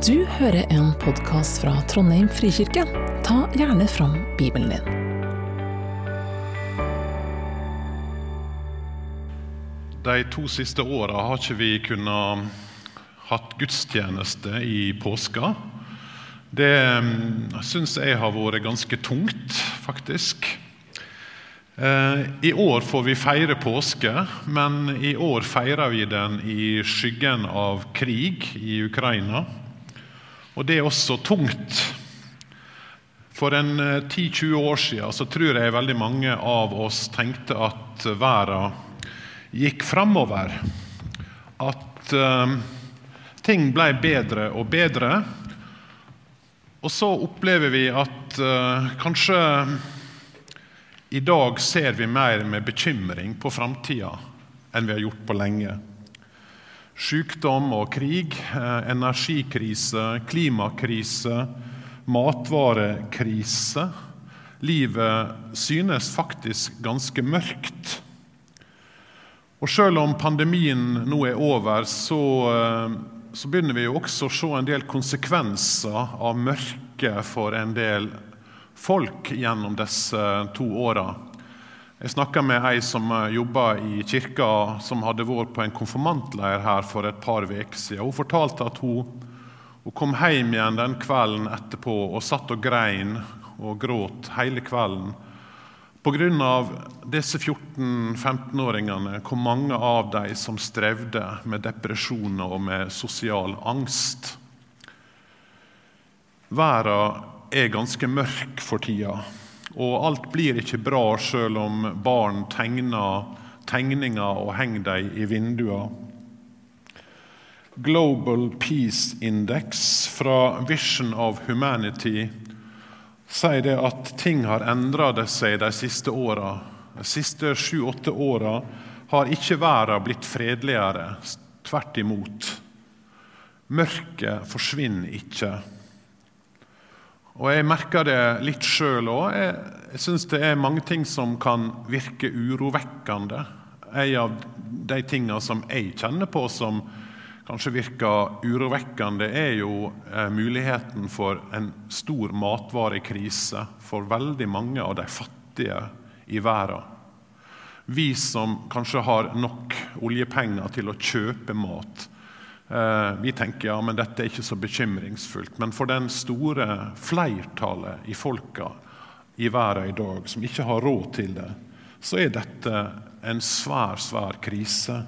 Du hører en podkast fra Trondheim frikirke. Ta gjerne fram Bibelen din. De to siste åra har ikke vi kunnet hatt gudstjeneste i påska. Det mm, syns jeg har vært ganske tungt, faktisk. Eh, I år får vi feire påske, men i år feirer vi den i skyggen av krig i Ukraina. Og det er også tungt. For en 10-20 eh, år siden så tror jeg veldig mange av oss tenkte at verden gikk framover. At uh, ting ble bedre og bedre. Og så opplever vi at uh, kanskje i dag ser vi mer med bekymring på framtida enn vi har gjort på lenge. Sykdom og krig, uh, energikrise, klimakrise, matvarekrise. Livet synes faktisk ganske mørkt. Og Selv om pandemien nå er over, så, uh, så begynner vi jo også å se en del konsekvenser av mørket for en del folk gjennom disse to åra. Jeg snakka med ei som jobba i kirka, som hadde vært på en konfirmantleir her for et par uker siden. Hun fortalte at hun, hun kom hjem igjen den kvelden etterpå og satt og grein og gråt hele kvelden. Pga. disse 14-15-åringene kom mange av de som strevde med depresjoner og med sosial angst. Verden er ganske mørk for tida, og alt blir ikke bra selv om barn tegner tegninger og henger dem i vinduer. Global Peace Index fra Vision of Humanity sier det at ting har endra seg de siste åra. De siste sju-åtte åra har ikke verden blitt fredeligere. Tvert imot. Mørket forsvinner ikke. Og Jeg merker det litt sjøl òg. Jeg, jeg syns det er mange ting som kan virke urovekkende. En av de tingene som jeg kjenner på som kanskje virker urovekkende, er jo eh, muligheten for en stor matvarekrise for veldig mange av de fattige i verden. Vi som kanskje har nok oljepenger til å kjøpe mat, vi tenker ja, men dette er ikke så bekymringsfullt. Men for den store flertallet i folka i verden i dag som ikke har råd til det, så er dette en svær, svær krise.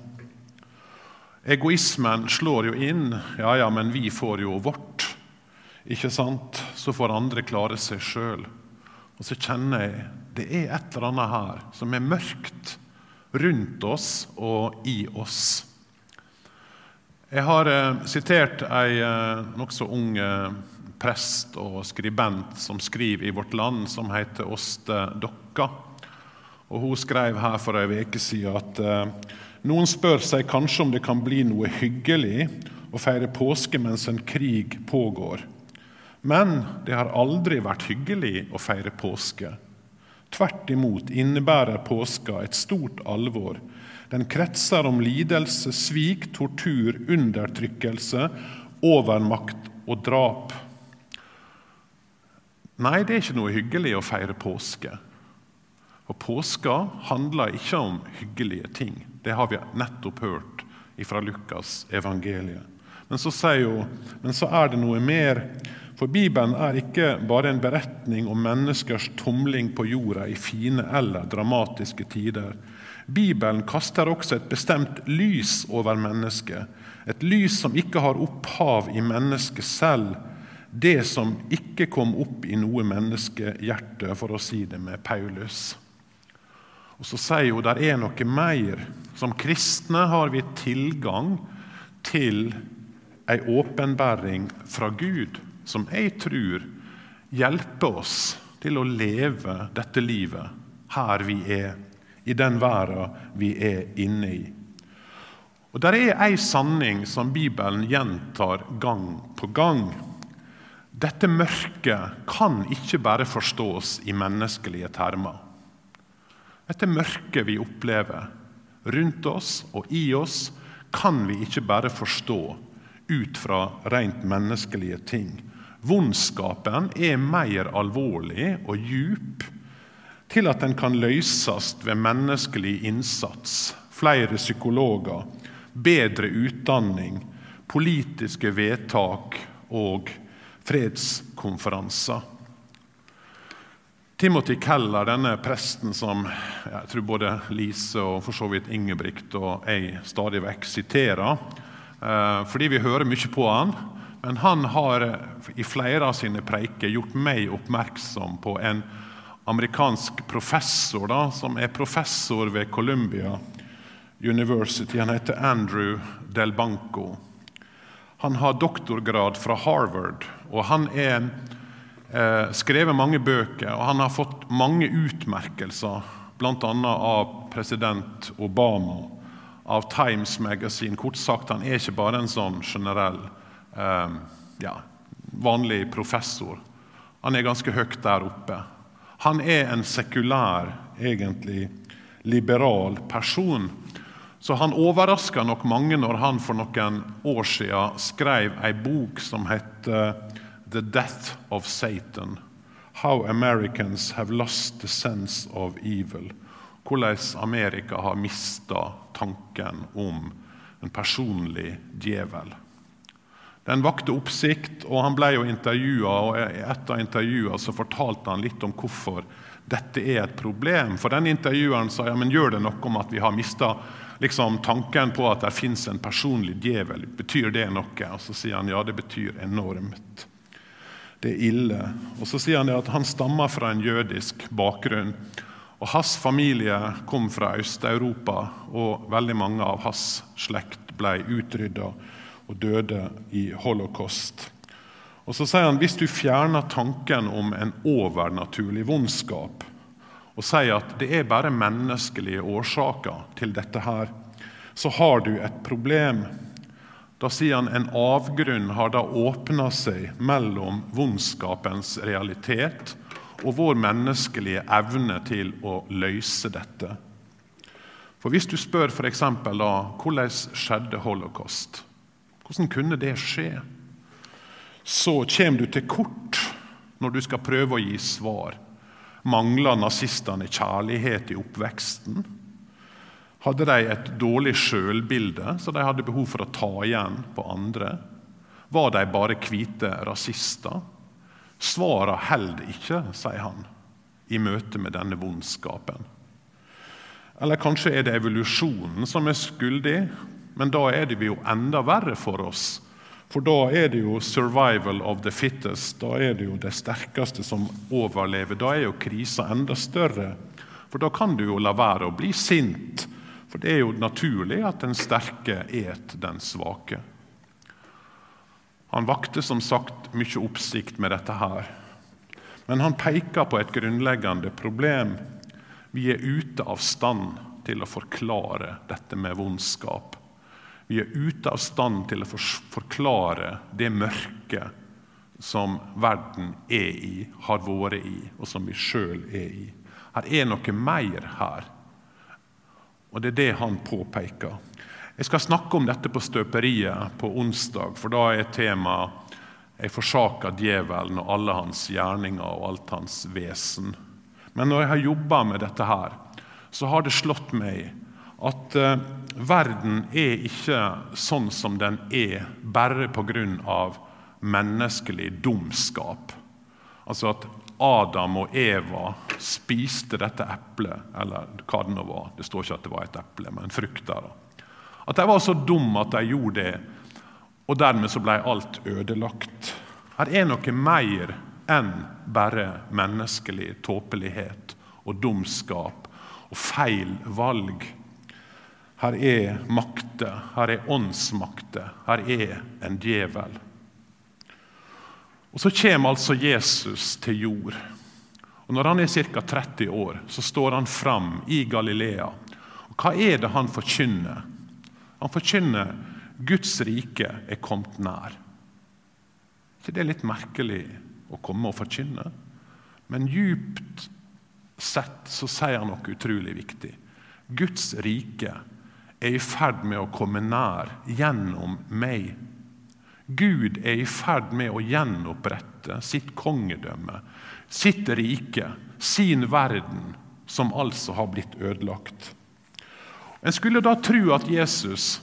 Egoismen slår jo inn. Ja, ja, men vi får jo vårt. Ikke sant? Så får andre klare seg sjøl. Og så kjenner jeg det er et eller annet her som er mørkt rundt oss og i oss. Jeg har eh, sitert ei eh, nokså ung eh, prest og skribent som skriver i Vårt Land, som heter Åste Dokka. Og Hun skrev her for ei uke siden at eh, noen spør seg kanskje om det kan bli noe hyggelig å feire påske mens en krig pågår. Men det har aldri vært hyggelig å feire påske. Tvert imot innebærer påska et stort alvor. Den kretser om lidelse, svik, tortur, undertrykkelse, overmakt og drap. Nei, det er ikke noe hyggelig å feire påske. Og påska handler ikke om hyggelige ting. Det har vi nettopp hørt fra Lukas evangeliet. Men så hun men så er det noe mer. For Bibelen er ikke bare en beretning om menneskers tumling på jorda i fine eller dramatiske tider. Bibelen kaster også et bestemt lys over mennesket. Et lys som ikke har opphav i mennesket selv. Det som ikke kom opp i noe menneskehjerte, for å si det med Paulus. Og Så sier hun der er noe mer. Som kristne har vi tilgang til ei åpenbæring fra Gud som jeg tror hjelper oss til å leve dette livet her vi er, i den verden vi er inne i. Og Der er ei sanning som Bibelen gjentar gang på gang. Dette mørket kan ikke bare forstås i menneskelige termer. Dette mørket vi opplever rundt oss og i oss, kan vi ikke bare forstå ut fra rent menneskelige ting. Vondskapen er mer alvorlig og djup til at den kan løses ved menneskelig innsats, flere psykologer, bedre utdanning, politiske vedtak og fredskonferanser. Timothy Keller, denne presten som jeg tror både Lise og for så vidt Ingebrigt og jeg stadig vekk siterer, eh, fordi vi hører mye på han, men han har i flere av sine preiker gjort meg oppmerksom på en amerikansk professor da, som er professor ved Columbia University. Han heter Andrew Del Banco. Han har doktorgrad fra Harvard, og han er eh, skrevet mange bøker, og han har fått mange utmerkelser, bl.a. av president Obama, av Times Magazine. Kort sagt, han er ikke bare en sånn generell, eh, ja, vanlig professor. Han er ganske høyt der oppe. Han er en sekulær, egentlig liberal person. Så han overraska nok mange når han for noen år siden skrev ei bok som heter The Death of Satan. How Americans Have Lost the Sense of Evil. Hvordan Amerika har mista tanken om en personlig djevel. Den vakte oppsikt, og han ble jo intervjua. Og I et av intervjuene så fortalte han litt om hvorfor dette er et problem. For den intervjueren sa ja, men gjør det noe om at vi har mista liksom, tanken på at det fins en personlig djevel. Betyr det noe? Og Så sier han ja, det betyr enormt. Det er ille. Og Så sier han at han stammer fra en jødisk bakgrunn. Og Hans familie kom fra Øst-Europa, og veldig mange av hans slekt ble utrydda og døde i holocaust. Og Så sier han hvis du fjerner tanken om en overnaturlig vondskap, og sier at det er bare menneskelige årsaker til dette her, så har du et problem. Da sier han en avgrunn har da åpna seg mellom vondskapens realitet og vår menneskelige evne til å løse dette. For Hvis du spør f.eks. da hvordan skjedde holocaust, hvordan kunne det skje, så kommer du til kort når du skal prøve å gi svar. Mangler nazistene kjærlighet i oppveksten? Hadde de et dårlig sjølbilde, så de hadde behov for å ta igjen på andre? Var de bare hvite rasister? Svara holder ikke, sier han, i møte med denne vondskapen. Eller kanskje er det evolusjonen som er skyldig, men da er det jo enda verre for oss. For da er det jo 'survival of the fittest'. Da er det jo det sterkeste som overlever. Da er jo krisa enda større. For da kan du jo la være å bli sint for det er jo naturlig at den sterke et den svake. Han vakte som sagt mye oppsikt med dette her. Men han peker på et grunnleggende problem. Vi er ute av stand til å forklare dette med vondskap. Vi er ute av stand til å forklare det mørket som verden er i, har vært i, og som vi sjøl er i. Her er noe mer her og det er det han påpeker. Jeg skal snakke om dette på støperiet på onsdag, for da er temaet 'Jeg forsaker djevelen og alle hans gjerninger og alt hans vesen'. Men når jeg har jobba med dette her, så har det slått meg at uh, verden er ikke sånn som den er bare pga. menneskelig dumskap. Altså at Adam og Eva spiste dette eplet, eller hva det nå var. Det står ikke at det var et eple, men en frukt der. At de var så dumme at de gjorde det, og dermed så ble alt ødelagt. Her er noe mer enn bare menneskelig tåpelighet og dumskap og feil valg. Her er makter, her er åndsmakter, her er en djevel. Og Så kommer altså Jesus til jord. Og Når han er ca. 30 år, så står han fram i Galilea. Og Hva er det han forkynner? Han forkynner Guds rike er kommet nær. ikke det er litt merkelig å komme og forkynne? Men djupt sett så sier han noe utrolig viktig. Guds rike er i ferd med å komme nær gjennom meg. Gud er i ferd med å gjenopprette sitt kongedømme, sitt rike, sin verden, som altså har blitt ødelagt. En skulle da tro at Jesus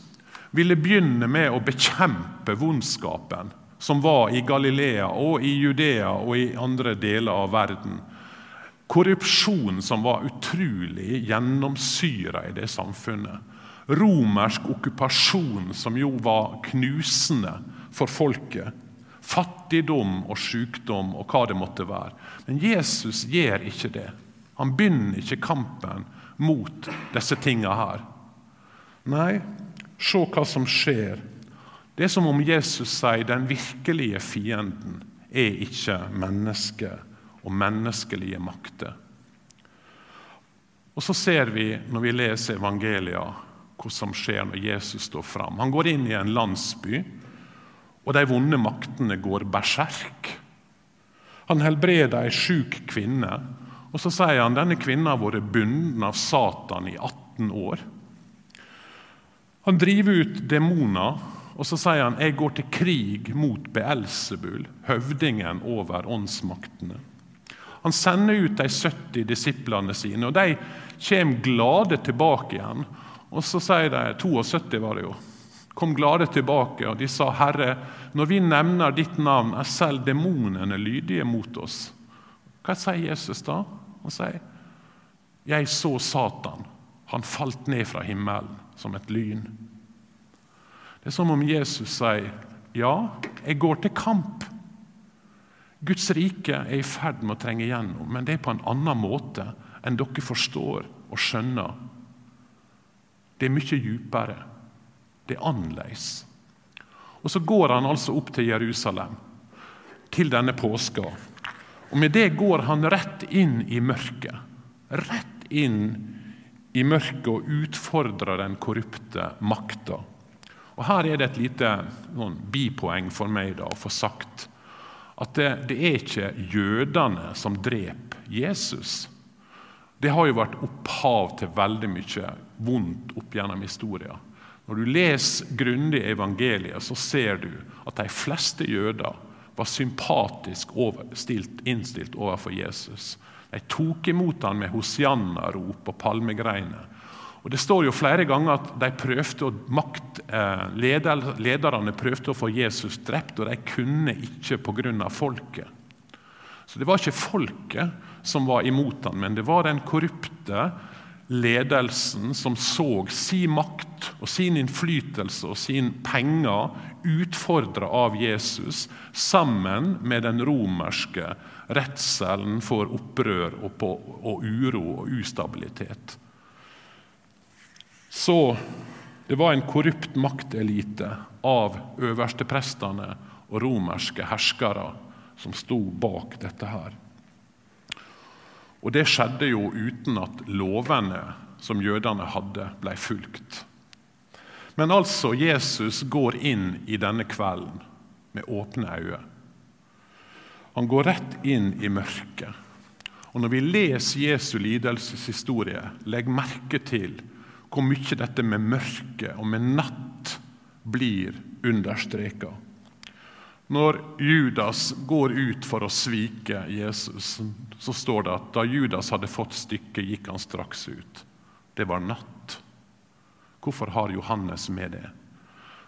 ville begynne med å bekjempe vondskapen som var i Galilea og i Judea og i andre deler av verden. Korrupsjon som var utrolig gjennomsyra i det samfunnet. Romersk okkupasjon som jo var knusende for folket. Fattigdom og sykdom og hva det måtte være. Men Jesus gjør ikke det. Han begynner ikke kampen mot disse tinga her. Nei, se hva som skjer. Det er som om Jesus sier den virkelige fienden er ikke mennesket og menneskelige makter. Og Så ser vi når vi leser evangelia, hva som skjer når Jesus står fram. Han går inn i en landsby og de vonde maktene går berserk. Han helbreder ei sjuk kvinne, og så sier han denne kvinnen har vært bunden av Satan i 18 år. Han driver ut demoner, og så sier han jeg går til krig mot Beelsebul, høvdingen over åndsmaktene. Han sender ut de 70 disiplene sine, og de kommer glade tilbake igjen. Og så sier de 72 var det jo, kom glade tilbake, og de sa, 'Herre, når vi nevner ditt navn, er selv demonene lydige mot oss.' Hva sier Jesus da? Han sier, 'Jeg så Satan. Han falt ned fra himmelen som et lyn.' Det er som om Jesus sier, 'Ja, jeg går til kamp.' Guds rike er i ferd med å trenge igjennom, men det er på en annen måte enn dere forstår og skjønner. Det er mye djupere. Det er annerledes. Og Så går han altså opp til Jerusalem, til denne påska. Og Med det går han rett inn i mørket. Rett inn i mørket og utfordrer den korrupte makta. Og Her er det et lite noen, bipoeng for meg da, å få sagt at det, det er ikke jødene som dreper Jesus. Det har jo vært opphav til veldig mye vondt opp gjennom historien. Når du leser grundig evangeliet, så ser du at de fleste jøder var sympatisk overstilt, innstilt overfor Jesus. De tok imot ham med hosianna-rop og palmegreiner. Og Det står jo flere ganger at de prøvde å, makt, eh, leder, lederne prøvde å få Jesus drept, og de kunne ikke pga. folket. Så Det var ikke folket som var imot ham, men det var den korrupte ledelsen som så sin makt og sin innflytelse og sin penger utfordra av Jesus sammen med den romerske redselen for opprør og, på, og uro og ustabilitet. Så det var en korrupt maktelite av øversteprestene og romerske herskere som sto bak dette her. Og det skjedde jo uten at lovene som jødene hadde, ble fulgt. Men altså, Jesus går inn i denne kvelden med åpne øyne. Han går rett inn i mørket. Og Når vi leser Jesu lidelseshistorie, legg merke til hvor mye dette med mørke og med natt blir understreka. Når Judas går ut for å svike Jesus, så står det at da Judas hadde fått stykket, gikk han straks ut. Det var natt. Hvorfor har Johannes med det?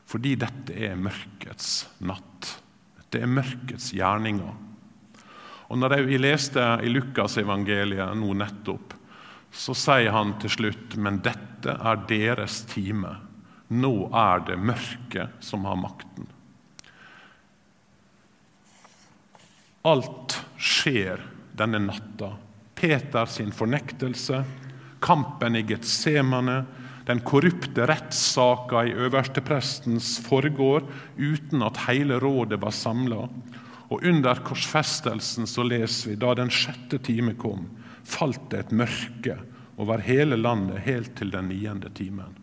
Fordi dette er mørkets natt. Dette er mørkets gjerninger. Og Når vi leste i Lukasevangeliet nå nettopp, så sier han til slutt men dette er deres time. Nå er det mørket som har makten. Alt skjer denne natta. Peter sin fornektelse, kampen i Getsemane, den korrupte rettssaka i øversteprestens forgård uten at hele rådet var samla. Og under korsfestelsen så leser vi da den sjette time kom, falt det et mørke over hele landet helt til den niende timen.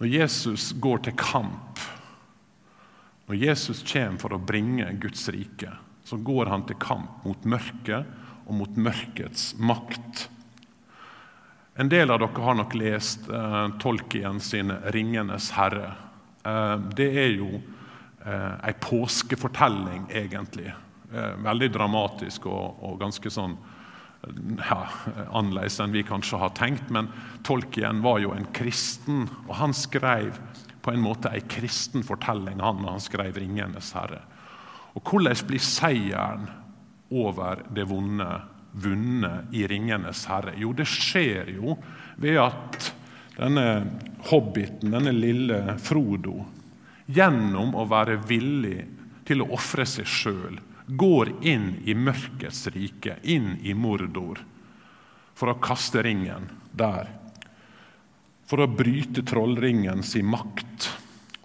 Når Jesus går til kamp når Jesus kommer for å bringe Guds rike, så går han til kamp mot mørket og mot mørkets makt. En del av dere har nok lest eh, Tolkien sin 'Ringenes herre'. eh, det er jo eh, ei påskefortelling, egentlig. Eh, veldig dramatisk og, og ganske sånn ja, annerledes enn vi kanskje har tenkt. Men Tolkien var jo en kristen, og han skrev på en måte ei kristen fortelling han, han skrev 'Ringenes herre'. Og Hvordan blir seieren over det vonde vunnet i 'Ringenes herre'? Jo, det skjer jo ved at denne hobbiten, denne lille Frodo, gjennom å være villig til å ofre seg sjøl, går inn i mørkets rike, inn i Mordor, for å kaste ringen der. For å bryte trollringens makt.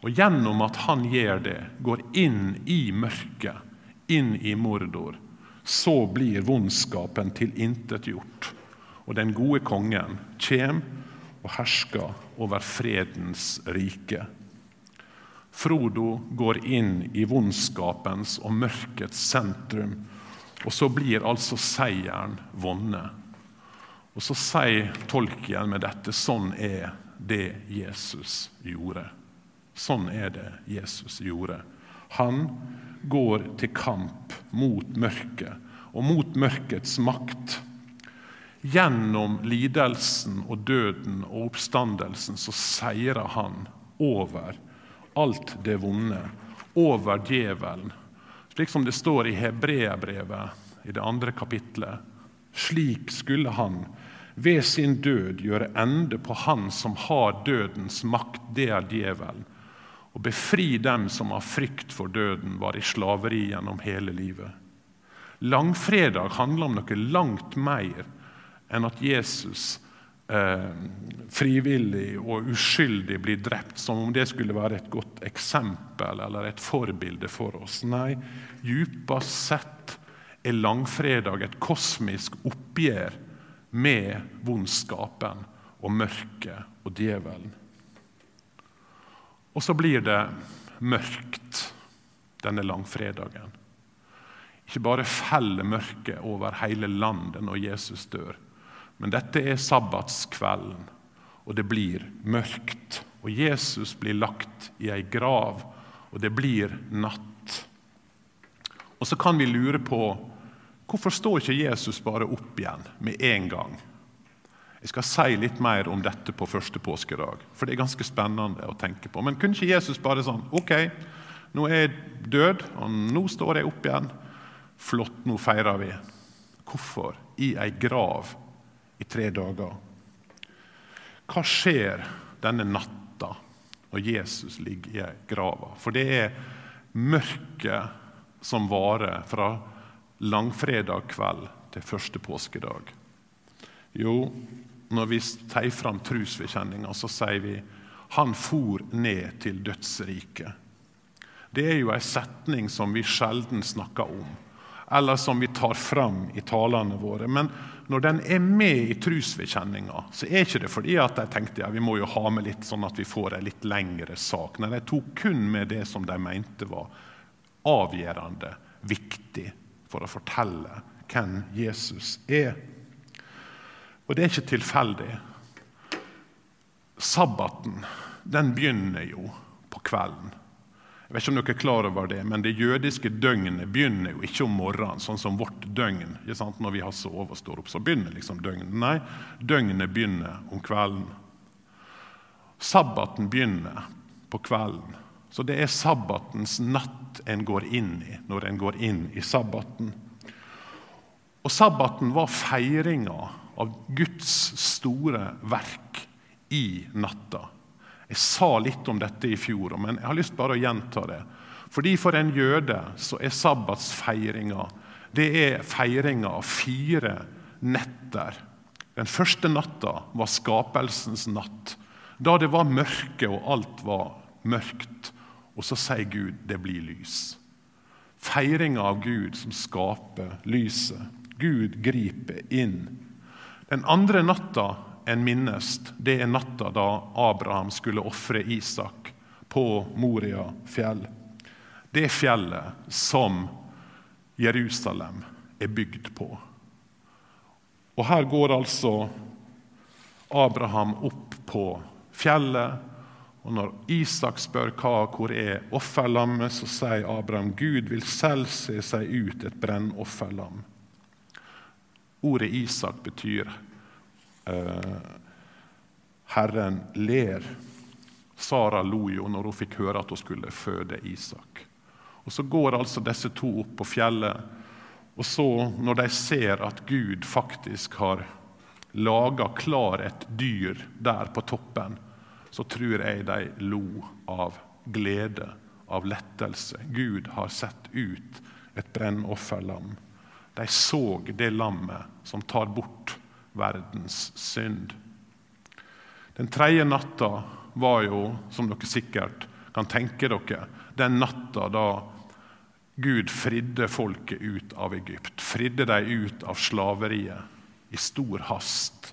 Og gjennom at han gjør det, går inn i mørket, inn i Mordor, så blir vondskapen tilintetgjort. Og den gode kongen kommer og hersker over fredens rike. Frodo går inn i vondskapens og mørkets sentrum, og så blir altså seieren vunnet. Og så sier tolken med dette sånn er det Jesus gjorde. Sånn er det Jesus gjorde. Han går til kamp mot mørket og mot mørkets makt. Gjennom lidelsen og døden og oppstandelsen så seirer han over alt det vonde, over djevelen. Slik som det står i Hebreabrevet i det andre kapitlet. Slik skulle han ved sin død gjøre ende på han som har dødens makt, det er djevelen, og befri dem som av frykt for døden var i slaveri gjennom hele livet. Langfredag handler om noe langt mer enn at Jesus eh, frivillig og uskyldig blir drept, som om det skulle være et godt eksempel eller et forbilde for oss. Nei, djupest sett er langfredag et kosmisk oppgjør med vondskapen og mørket og djevelen. Og så blir det mørkt denne langfredagen. Ikke bare feller mørket over hele landet når Jesus dør, men dette er sabbatskvelden, og det blir mørkt. Og Jesus blir lagt i ei grav, og det blir natt. Og så kan vi lure på hvorfor står ikke Jesus bare opp igjen med en gang? Jeg skal si litt mer om dette på første påskedag, for det er ganske spennende å tenke på. Men kunne ikke Jesus bare sånn Ok, nå er jeg død, og nå står jeg opp igjen. Flott, nå feirer vi. Hvorfor? I ei grav i tre dager. Hva skjer denne natta når Jesus ligger i grava? For det er mørket som varer fra langfredag kveld til første påskedag. Jo, når vi tar fram trosbekjenninga, så sier vi han for ned til dødsriket. Det er jo en setning som vi sjelden snakker om, eller som vi tar fram i talene våre. Men når den er med i trosbekjenninga, så er ikke det fordi at de tenkte ja, vi må jo ha med litt sånn at vi får en litt lengre sak. Nei, de tok kun med det som de mente var avgjørende viktig for å fortelle hvem Jesus er. Og det er ikke tilfeldig. Sabbaten den begynner jo på kvelden. Jeg vet ikke om dere er klar over det, men Det jødiske døgnet begynner jo ikke om morgenen, sånn som vårt døgn. Når vi har sovet og står opp, så begynner liksom døgnet. Nei, døgnet begynner om kvelden. Sabbaten begynner på kvelden. Så det er sabbatens natt en går inn i når en går inn i sabbaten. Og sabbaten var feiringa av Guds store verk i natta. Jeg sa litt om dette i fjor, men jeg har lyst bare å gjenta det. Fordi For en jøde så er sabbatsfeiringa det er feiringa av fire netter. Den første natta var skapelsens natt, da det var mørke og alt var mørkt. Og så sier Gud det blir lys. Feiringa av Gud som skaper lyset. Gud griper inn. Den andre natta en minnes, det er natta da Abraham skulle ofre Isak på Moria fjell. Det fjellet som Jerusalem er bygd på. Og Her går altså Abraham opp på fjellet, Og når Isak spør hva, hvor er offerlammet, så sier Abraham Gud vil selv se seg ut et brennofferlam. Ordet Isak betyr eh, Herren ler. Sara lo jo når hun fikk høre at hun skulle føde Isak. Og Så går altså disse to opp på fjellet, og så, når de ser at Gud faktisk har laga klar et dyr der på toppen, så tror jeg de lo av glede, av lettelse. Gud har sett ut et brennofferlam. De så det lammet som tar bort verdens synd. Den tredje natta var jo, som dere sikkert kan tenke dere, den natta da Gud fridde folket ut av Egypt. Fridde dem ut av slaveriet i stor hast.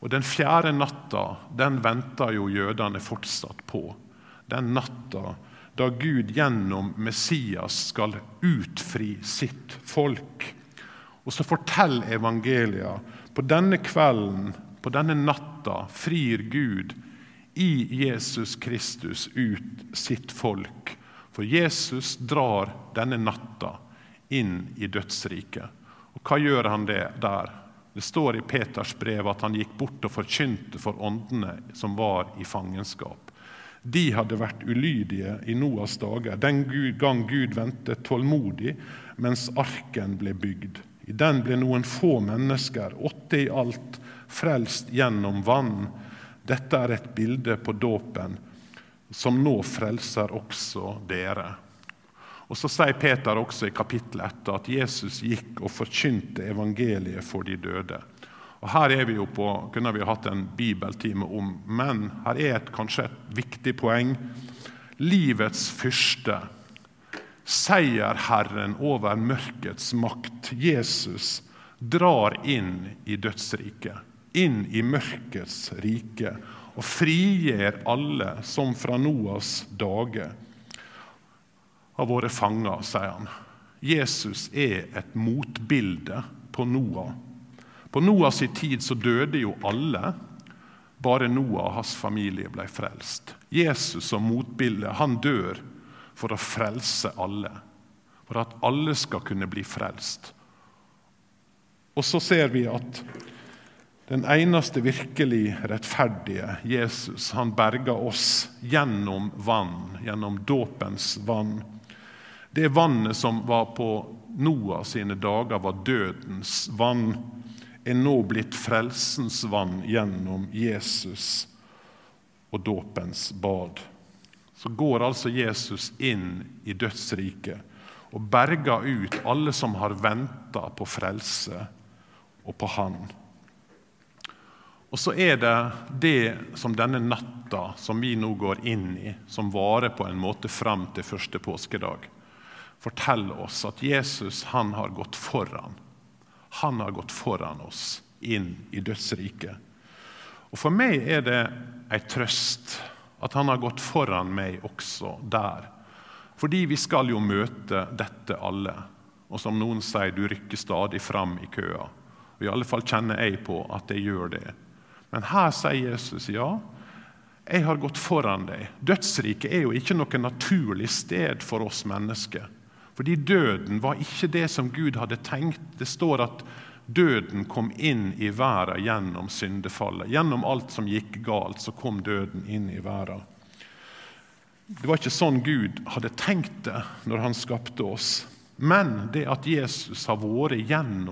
Og Den fjerde natta den venter jo jødene fortsatt på. Den natta da Gud gjennom Messias skal utfri sitt folk. Og så forteller evangelia på denne kvelden, på denne natta, frir Gud i Jesus Kristus ut sitt folk for Jesus drar denne natta inn i dødsriket. Og hva gjør han det der? Det står i Peters brev at han gikk bort og forkynte for åndene som var i fangenskap. De hadde vært ulydige i Noas dager, den gang Gud ventet tålmodig mens arken ble bygd. I den ble noen få mennesker, åtte i alt, frelst gjennom vann. Dette er et bilde på dåpen som nå frelser også dere. Og Så sier Peter også i kapittel 1 at Jesus gikk og forkynte evangeliet for de døde. Og Her er vi jo på, kunne vi hatt en bibeltime om, men her er et, kanskje et viktig poeng. Livets fyrste, seierherren over mørkets makt, Jesus, drar inn i dødsriket, inn i mørkets rike og frigjør alle som fra Noas dager har vært fanga, sier han. Jesus er et motbilde på Noah. På Noahs tid så døde jo alle. Bare Noah og hans familie ble frelst. Jesus som motbilde, han dør for å frelse alle. For at alle skal kunne bli frelst. Og så ser vi at den eneste virkelig rettferdige, Jesus, han berga oss gjennom vann, gjennom dåpens vann. Det vannet som var på Noah sine dager, var dødens vann, er nå blitt frelsens vann gjennom Jesus og dåpens bad. Så går altså Jesus inn i dødsriket og berger ut alle som har venta på frelse og på Han. Og så er det det som denne natta som vi nå går inn i, som varer på en måte fram til første påskedag, forteller oss at Jesus han har gått foran. Han har gått foran oss inn i dødsriket. Og For meg er det ei trøst at han har gått foran meg også der. Fordi vi skal jo møte dette alle. Og som noen sier, du rykker stadig fram i køa. Og I alle fall kjenner jeg på at jeg gjør det. Men her sier Jesus ja. Jeg har gått foran deg. Dødsriket er jo ikke noe naturlig sted for oss mennesker. Fordi døden var ikke det som Gud hadde tenkt. Det står at døden kom inn i verden gjennom syndefallet. Gjennom alt som gikk galt, så kom døden inn i verden. Det var ikke sånn Gud hadde tenkt det når han skapte oss. Men det at Jesus har vært gjennom